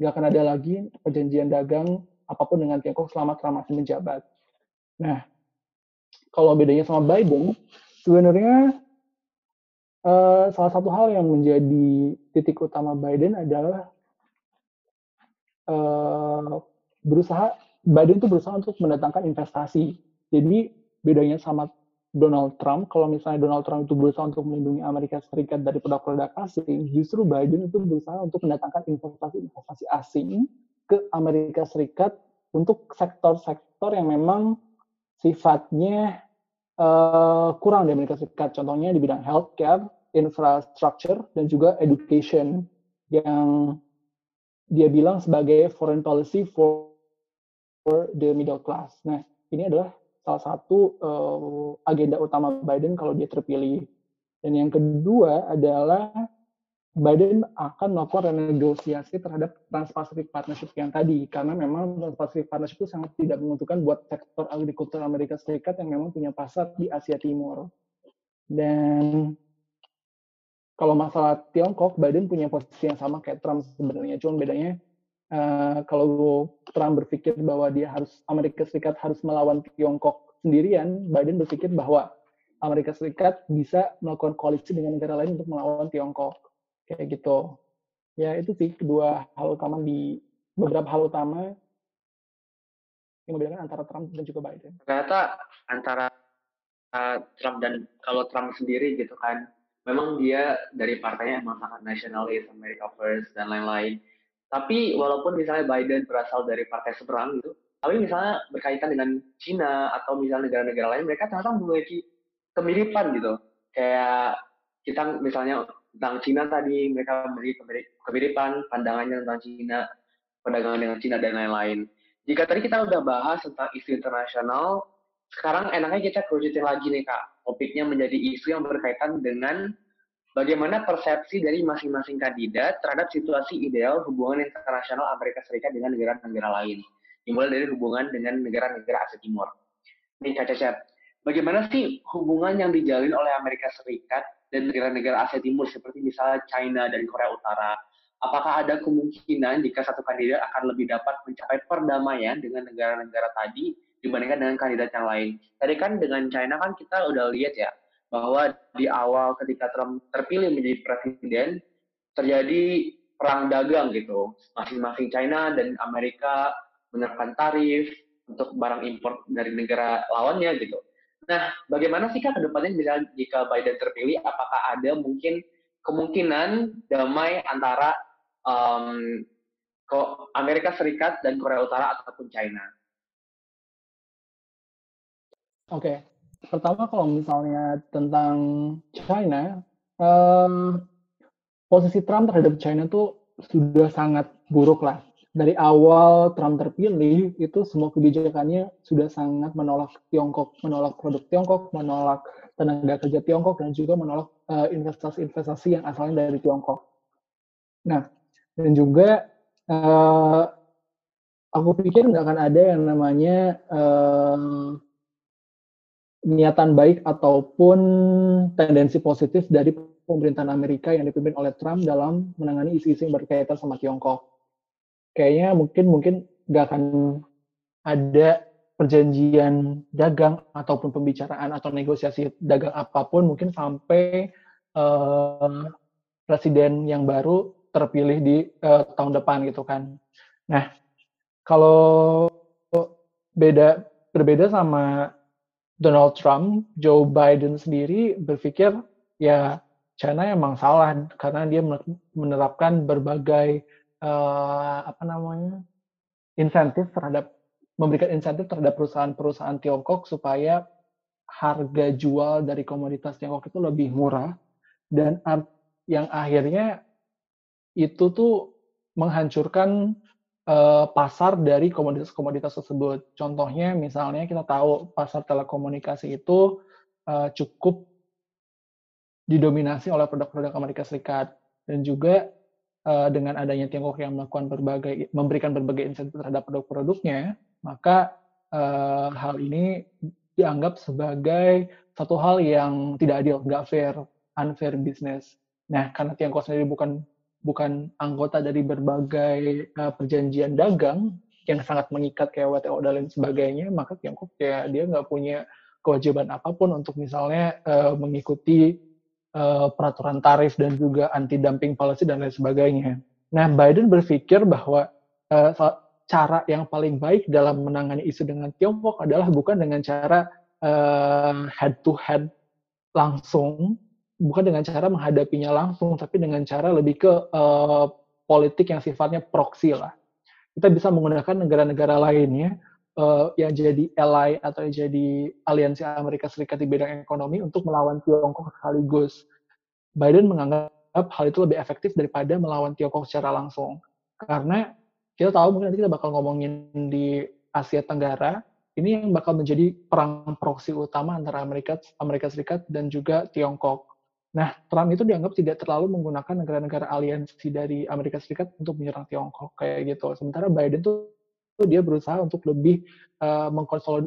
Speaker 4: nggak uh, akan ada lagi perjanjian dagang apa pun dengan Tiongkok selama Trump masih menjabat. Nah, kalau bedanya sama Biden, sebenarnya uh, salah satu hal yang menjadi titik utama Biden adalah uh, berusaha Biden itu berusaha untuk mendatangkan investasi. Jadi bedanya sama Donald Trump, kalau misalnya Donald Trump itu berusaha untuk melindungi Amerika Serikat dari produk-produk asing, justru Biden itu berusaha untuk mendatangkan investasi-investasi asing ke Amerika Serikat untuk sektor-sektor yang memang sifatnya uh, kurang di Amerika Serikat. Contohnya di bidang healthcare, infrastructure, dan juga education yang dia bilang sebagai foreign policy for, for the middle class. Nah, ini adalah salah satu uh, agenda utama Biden kalau dia terpilih. Dan yang kedua adalah Biden akan melakukan renegosiasi terhadap Trans-Pacific Partnership yang tadi, karena memang Trans-Pacific Partnership itu sangat tidak menguntungkan buat sektor agrikultur Amerika Serikat yang memang punya pasar di Asia Timur. Dan kalau masalah Tiongkok, Biden punya posisi yang sama kayak Trump sebenarnya. Cuma bedanya uh, kalau Trump berpikir bahwa dia harus Amerika Serikat harus melawan Tiongkok sendirian, Biden berpikir bahwa Amerika Serikat bisa melakukan koalisi dengan negara lain untuk melawan Tiongkok. Kayak gitu. Ya itu sih kedua hal utama di beberapa hal utama yang membedakan antara Trump dan juga Biden.
Speaker 2: Ternyata antara uh, Trump dan kalau Trump sendiri gitu kan memang dia dari partainya emang sangat nasionalis, America First dan lain-lain. Tapi walaupun misalnya Biden berasal dari partai seberang gitu, tapi misalnya berkaitan dengan Cina atau misalnya negara-negara lain, mereka ternyata memiliki kemiripan gitu. Kayak kita misalnya tentang Cina tadi, mereka memiliki kemiripan pandangannya tentang Cina, perdagangan dengan Cina dan lain-lain. Jika tadi kita udah bahas tentang isu internasional, sekarang enaknya kita kerucutin lagi nih kak. Topiknya menjadi isu yang berkaitan dengan bagaimana persepsi dari masing-masing kandidat terhadap situasi ideal hubungan internasional Amerika Serikat dengan negara-negara lain. Dimulai dari hubungan dengan negara-negara Asia Timur. Nih kak Cecep bagaimana sih hubungan yang dijalin oleh Amerika Serikat dan negara-negara Asia Timur seperti misalnya China dan Korea Utara apakah ada kemungkinan jika satu kandidat akan lebih dapat mencapai perdamaian dengan negara-negara tadi dibandingkan dengan kandidat yang lain. Tadi kan dengan China kan kita udah lihat ya bahwa di awal ketika Trump terpilih menjadi presiden terjadi perang dagang gitu. Masing-masing China dan Amerika menerapkan tarif untuk barang impor dari negara lawannya gitu. Nah, bagaimana sih kak ke depannya bisa jika Biden terpilih? Apakah ada mungkin kemungkinan damai antara um, Amerika Serikat dan Korea Utara ataupun China?
Speaker 4: Oke, okay. pertama kalau misalnya tentang China, um, posisi Trump terhadap China tuh sudah sangat buruk lah. Dari awal Trump terpilih, itu semua kebijakannya sudah sangat menolak Tiongkok, menolak produk Tiongkok, menolak tenaga kerja Tiongkok, dan juga menolak investasi-investasi uh, yang asalnya dari Tiongkok. Nah, dan juga uh, aku pikir nggak akan ada yang namanya uh, niatan baik ataupun tendensi positif dari pemerintahan Amerika yang dipimpin oleh Trump dalam menangani isu-isu yang berkaitan sama Tiongkok. Kayaknya mungkin mungkin nggak akan ada perjanjian dagang ataupun pembicaraan atau negosiasi dagang apa pun mungkin sampai uh, presiden yang baru terpilih di uh, tahun depan gitu kan. Nah, kalau beda berbeda sama Donald Trump, Joe Biden sendiri berpikir ya China emang salah karena dia menerapkan berbagai uh, apa namanya insentif terhadap memberikan insentif terhadap perusahaan-perusahaan Tiongkok supaya harga jual dari komoditas Tiongkok itu lebih murah dan yang akhirnya itu tuh menghancurkan uh, pasar dari komoditas-komoditas tersebut. Contohnya misalnya kita tahu pasar telekomunikasi itu uh, cukup didominasi oleh produk-produk Amerika Serikat dan juga dengan adanya Tiongkok yang melakukan berbagai memberikan berbagai insentif terhadap produk-produknya, maka uh, hal ini dianggap sebagai satu hal yang tidak adil, nggak fair, unfair business. Nah, karena Tiongkok sendiri bukan bukan anggota dari berbagai uh, perjanjian dagang yang sangat mengikat kayak WTO dan lain sebagainya, maka Tiongkok ya dia nggak punya kewajiban apa pun untuk misalnya uh, mengikuti uh, peraturan tarif dan juga anti dumping policy dan lain sebagainya. Nah, Biden berpikir bahwa uh, cara yang paling baik dalam menangani isu dengan Tiongkok adalah bukan dengan cara uh, head to head langsung bukan dengan cara menghadapinya langsung, tapi dengan cara lebih ke uh, politik yang sifatnya proksi lah. Kita bisa menggunakan negara-negara lainnya uh, yang jadi ally atau yang jadi aliansi Amerika Serikat di bidang ekonomi untuk melawan Tiongkok sekaligus. Biden menganggap hal itu lebih efektif daripada melawan Tiongkok secara langsung. Karena kita tahu mungkin nanti kita bakal ngomongin di Asia Tenggara, ini yang bakal menjadi perang proksi utama antara Amerika Amerika Serikat dan juga Tiongkok. Nah, Trump itu dianggap tidak terlalu menggunakan negara-negara aliansi dari Amerika Serikat untuk menyerang Tiongkok kayak gitu. Sementara Biden tuh, dia berusaha untuk lebih uh,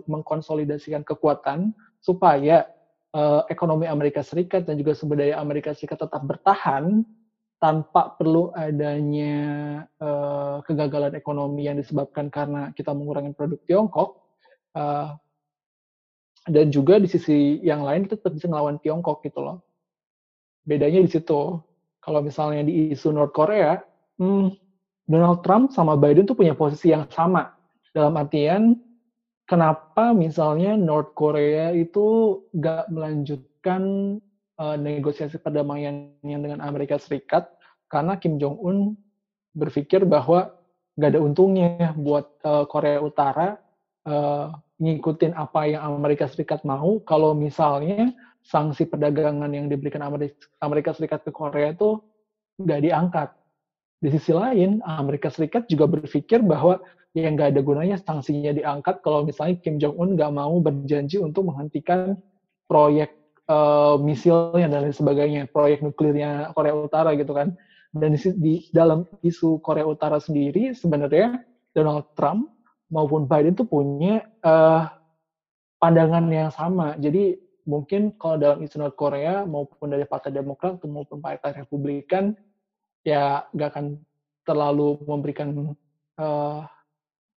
Speaker 4: mengkonsolidasikan kekuatan supaya uh, ekonomi Amerika Serikat dan juga sumber daya Amerika Serikat tetap bertahan tanpa perlu adanya uh, kegagalan ekonomi yang disebabkan karena kita mengurangi produk Tiongkok. Uh, dan juga di sisi yang lain kita tetap bisa ngelawan Tiongkok gitu loh bedanya di situ. Kalau misalnya di isu North Korea, hmm, Donald Trump sama Biden tuh punya posisi yang sama. Dalam artian, kenapa misalnya North Korea itu nggak melanjutkan uh, negosiasi perdamaian yang dengan Amerika Serikat, karena Kim Jong-un berpikir bahwa nggak ada untungnya buat uh, Korea Utara uh, ngikutin apa yang Amerika Serikat mau kalau misalnya sanksi perdagangan yang diberikan Amerika Serikat ke Korea itu nggak diangkat. Di sisi lain, Amerika Serikat juga berpikir bahwa yang nggak ada gunanya sanksinya diangkat kalau misalnya Kim Jong Un nggak mau berjanji untuk menghentikan proyek uh, misilnya dan lain sebagainya, proyek nuklirnya Korea Utara gitu kan. Dan di, di dalam isu Korea Utara sendiri sebenarnya Donald Trump maupun Biden tuh punya uh, pandangan yang sama. Jadi mungkin kalau dalam isu North Korea maupun dari Partai Demokrat maupun Partai Republikan ya nggak akan terlalu memberikan uh,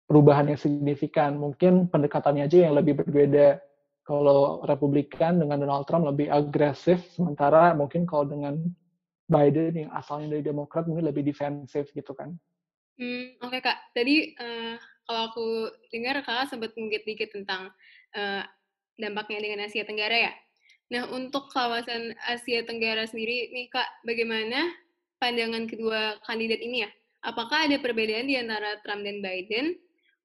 Speaker 4: perubahan yang signifikan. Mungkin pendekatannya aja yang lebih berbeda. Kalau Republikan dengan Donald Trump lebih agresif, sementara mungkin kalau dengan Biden yang asalnya dari Demokrat mungkin lebih defensif gitu kan.
Speaker 3: Hmm, Oke okay, kak, tadi uh, kalau aku dengar kakak sempat ngungkit dikit tentang uh, dampaknya dengan Asia Tenggara ya. Nah, untuk kawasan Asia Tenggara sendiri nih Kak, bagaimana pandangan kedua kandidat ini ya? Apakah ada perbedaan di antara Trump dan Biden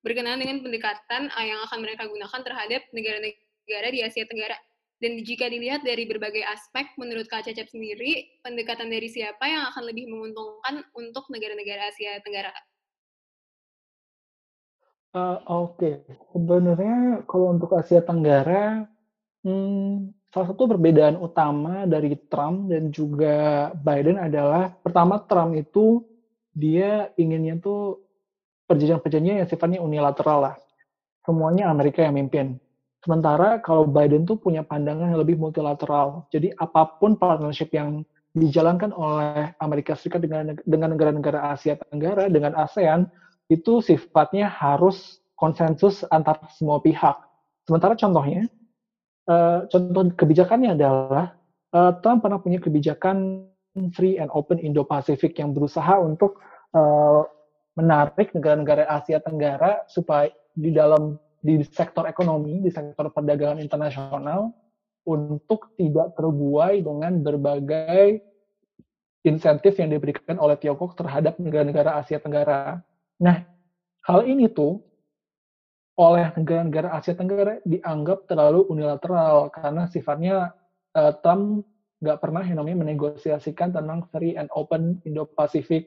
Speaker 3: berkenaan dengan pendekatan yang akan mereka gunakan terhadap negara-negara di Asia Tenggara? Dan jika dilihat dari berbagai aspek, menurut Kak Cecep sendiri, pendekatan dari siapa yang akan lebih menguntungkan untuk negara-negara Asia Tenggara?
Speaker 4: Uh, Oke, sebenarnya kalau untuk Asia Tenggara, hmm, salah satu perbedaan utama dari Trump dan juga Biden adalah pertama Trump itu dia inginnya tuh perjanjian-perjanjian yang sifatnya unilateral lah. Semuanya Amerika yang mimpin. Sementara kalau Biden tuh punya pandangan yang lebih multilateral. Jadi apa pun partnership yang dijalankan oleh Amerika Serikat dengan dengan negara-negara Asia Tenggara dengan ASEAN itu sifatnya harus konsensus antar semua pihak. Sementara contohnya, uh, contoh kebijakannya adalah uh, Trump pernah punya kebijakan free and open Indo-Pasifik yang berusaha untuk uh, menarik negara-negara Asia Tenggara supaya di dalam di sektor ekonomi, di sektor perdagangan internasional untuk tidak terbuai dengan berbagai insentif yang diberikan oleh Tiongkok terhadap negara-negara Asia Tenggara. Nah, hal ini tuh oleh negara-negara Asia Tenggara dianggap terlalu unilateral karena sifatnya uh, Trump nggak pernah yang namanya menegosiasikan tentang free and open Indo-Pacific,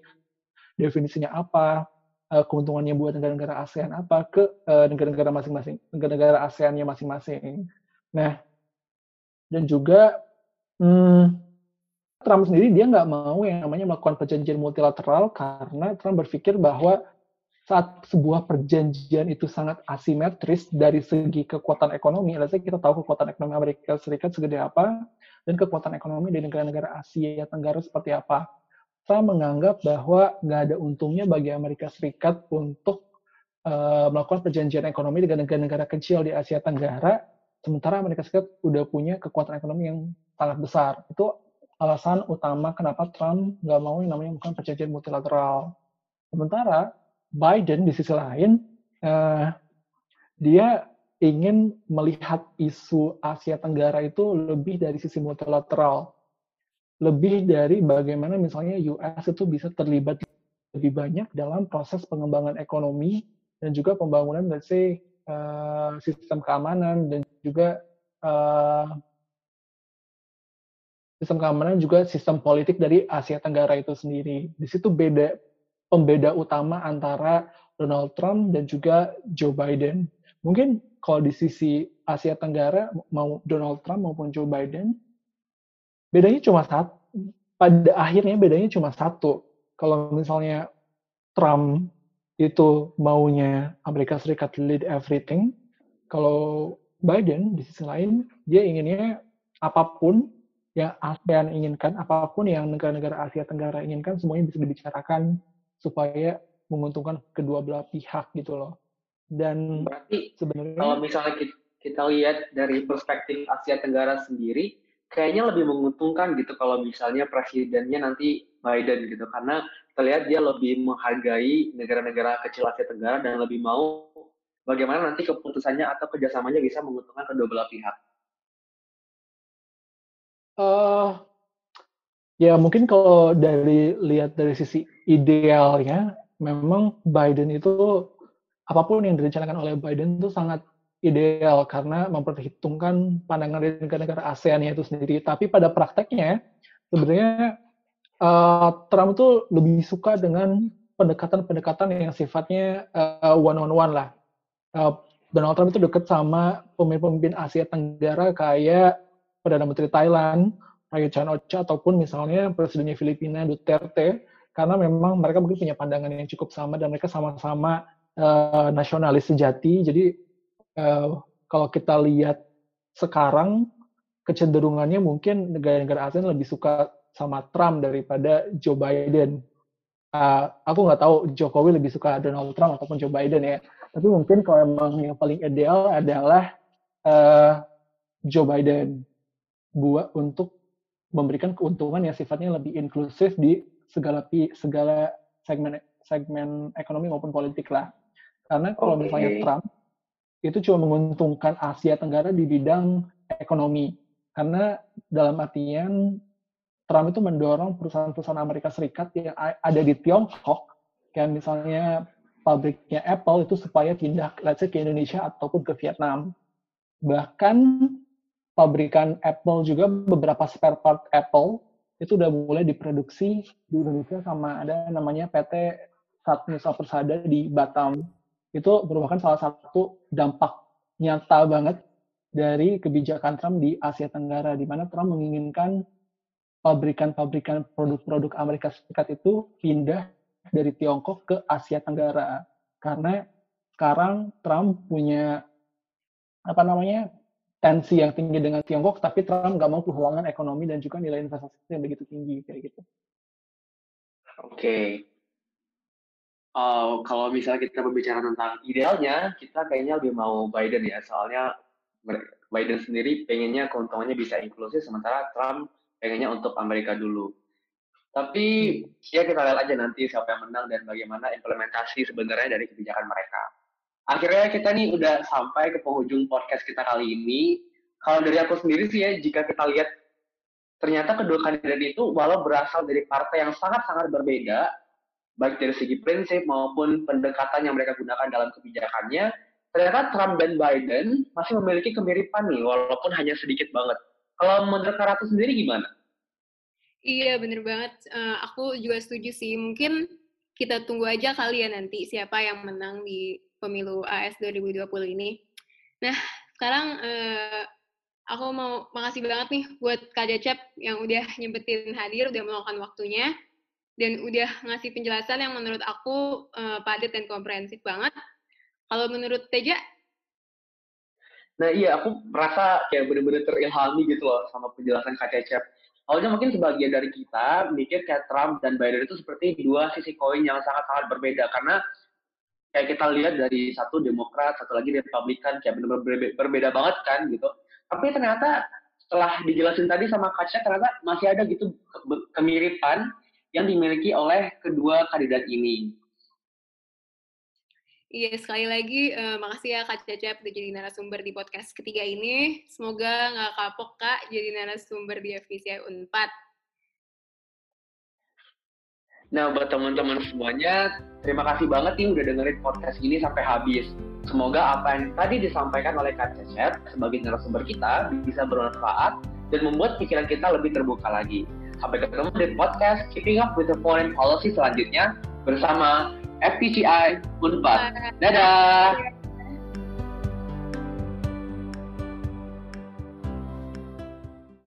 Speaker 4: definisinya apa, uh, keuntungannya buat negara-negara ASEAN apa? Ke uh, negara-negara masing-masing, negara-negara ASEAN-nya masing-masing. Nah, dan juga hmm, Trump sendiri dia nggak mau yang namanya melakukan perjanjian multilateral karena Trump berpikir bahwa saat sebuah perjanjian itu sangat asimetris dari segi kekuatan ekonomi, let's kita tahu kekuatan ekonomi Amerika Serikat segede apa, dan kekuatan ekonomi di negara-negara Asia Tenggara seperti apa. Trump menganggap bahwa nggak ada untungnya bagi Amerika Serikat untuk uh, melakukan perjanjian ekonomi dengan negara-negara kecil di Asia Tenggara, sementara Amerika Serikat udah punya kekuatan ekonomi yang sangat besar. Itu alasan utama kenapa Trump nggak mau yang namanya melakukan perjanjian multilateral. Sementara Biden di sisi lain uh, dia ingin melihat isu Asia Tenggara itu lebih dari sisi multilateral, lebih dari bagaimana misalnya US itu bisa terlibat lebih banyak dalam proses pengembangan ekonomi dan juga pembangunan, let's uh, sistem keamanan dan juga uh, sistem keamanan juga sistem politik dari Asia Tenggara itu sendiri. Di situ beda pembeda utama antara Donald Trump dan juga Joe Biden. Mungkin kalau di sisi Asia Tenggara, mau Donald Trump maupun Joe Biden, bedanya cuma satu. Pada akhirnya bedanya cuma satu. Kalau misalnya Trump itu maunya Amerika Serikat lead everything, kalau Biden di sisi lain, dia inginnya apa pun yang ASEAN inginkan, apa pun yang negara-negara Asia Tenggara inginkan, semuanya bisa dibicarakan supaya menguntungkan kedua belah pihak gitu loh. Dan
Speaker 2: berarti sebenarnya kalau misalnya kita, kita lihat dari perspektif Asia Tenggara sendiri, kayaknya lebih menguntungkan gitu kalau misalnya presidennya nanti Biden gitu karena kita lihat dia lebih menghargai negara-negara kecil Asia Tenggara dan lebih mau bagaimana nanti keputusannya atau kerjasamanya bisa menguntungkan kedua belah pihak.
Speaker 4: Uh, Ya mungkin kalau dari lihat dari sisi idealnya, memang Biden itu apa pun yang direncanakan oleh Biden itu sangat ideal karena memperhitungkan pandangan dari negara-negara ASEAN itu sendiri. Tapi pada prakteknya sebenarnya uh, Trump itu lebih suka dengan pendekatan-pendekatan yang sifatnya uh, one on one lah. Uh, Donald Trump itu dekat sama pemimpin-pemimpin Asia Tenggara kayak Perdana Menteri Thailand, Raja Chan Ocha ataupun misalnya presidennya Filipina Duterte karena memang mereka mungkin punya pandangan yang cukup sama dan mereka sama-sama uh, nasionalis sejati. Jadi uh, kalau kita lihat sekarang kecenderungannya mungkin negara-negara ASEAN lebih suka sama Trump daripada Joe Biden. Uh, aku nggak tahu Jokowi lebih suka Donald Trump ataupun Joe Biden ya. Tapi mungkin kalau emang yang paling ideal adalah uh, Joe Biden buat untuk memberikan keuntungan yang sifatnya lebih inklusif di segala segala segmen segmen ekonomi maupun politik lah. Karena kalau okay. misalnya Trump itu cuma menguntungkan Asia Tenggara di bidang ekonomi. Karena dalam artian Trump itu mendorong perusahaan-perusahaan Amerika Serikat yang ada di Tiongkok, kayak misalnya pabriknya Apple itu supaya pindah, let's say, ke Indonesia ataupun ke Vietnam. Bahkan pabrikan Apple juga beberapa spare part Apple itu udah mulai diproduksi di Indonesia sama ada namanya PT Satnusa Persada di Batam. Itu merupakan salah satu dampak nyata banget dari kebijakan Trump di Asia Tenggara, di mana Trump menginginkan pabrikan-pabrikan produk-produk Amerika Serikat itu pindah dari Tiongkok ke Asia Tenggara. Karena sekarang Trump punya apa namanya tensi yang tinggi dengan Tiongkok, tapi Trump nggak mau kehilangan ekonomi dan juga nilai investasi yang begitu tinggi kayak gitu.
Speaker 2: Oke. Okay. Uh, kalau misalnya kita berbicara tentang idealnya, kita kayaknya lebih mau Biden ya, soalnya Biden sendiri pengennya keuntungannya bisa inklusif, sementara Trump pengennya untuk Amerika dulu. Tapi ya kita lihat aja nanti siapa yang menang dan bagaimana implementasi sebenarnya dari kebijakan mereka akhirnya kita nih udah sampai ke penghujung podcast kita kali ini. Kalau dari aku sendiri sih ya, jika kita lihat ternyata kedua kandidat itu walau berasal dari partai yang sangat-sangat berbeda, baik dari segi prinsip maupun pendekatan yang mereka gunakan dalam kebijakannya, ternyata Trump dan Biden masih memiliki kemiripan nih, walaupun hanya sedikit banget. Kalau menurut Karatu sendiri gimana?
Speaker 3: Iya, bener banget. Uh, aku juga setuju sih. Mungkin kita tunggu aja kali ya nanti siapa yang menang di pemilu AS 2020 ini. Nah, sekarang uh, aku mau makasih banget nih buat Kak Cecep yang udah nyempetin hadir, udah meluangkan waktunya, dan udah ngasih penjelasan yang menurut aku uh, padat dan komprehensif banget. Kalau menurut Teja?
Speaker 2: Nah iya, aku merasa kayak bener-bener terilhami gitu loh sama penjelasan Kak Cecep awalnya mungkin sebagian dari kita mikir kayak Trump dan Biden itu seperti dua sisi koin yang sangat-sangat berbeda karena kayak kita lihat dari satu Demokrat, satu lagi Republikan kayak benar-benar berbeda, banget kan gitu. Tapi ternyata setelah dijelasin tadi sama Kaca ternyata masih ada gitu kemiripan yang dimiliki oleh kedua kandidat ini.
Speaker 3: Iya, sekali lagi uh, makasih ya Kak Cecep udah jadi narasumber di podcast ketiga ini. Semoga nggak kapok Kak jadi narasumber di FPCI Unpad.
Speaker 2: Nah, buat teman-teman semuanya, terima kasih banget nih udah dengerin podcast ini sampai habis. Semoga apa yang tadi disampaikan oleh Kak Cecep sebagai narasumber kita bisa bermanfaat dan membuat pikiran kita lebih terbuka lagi. Sampai ketemu di podcast Keeping Up with the Foreign Policy selanjutnya bersama FPCI Unpad. Dadah!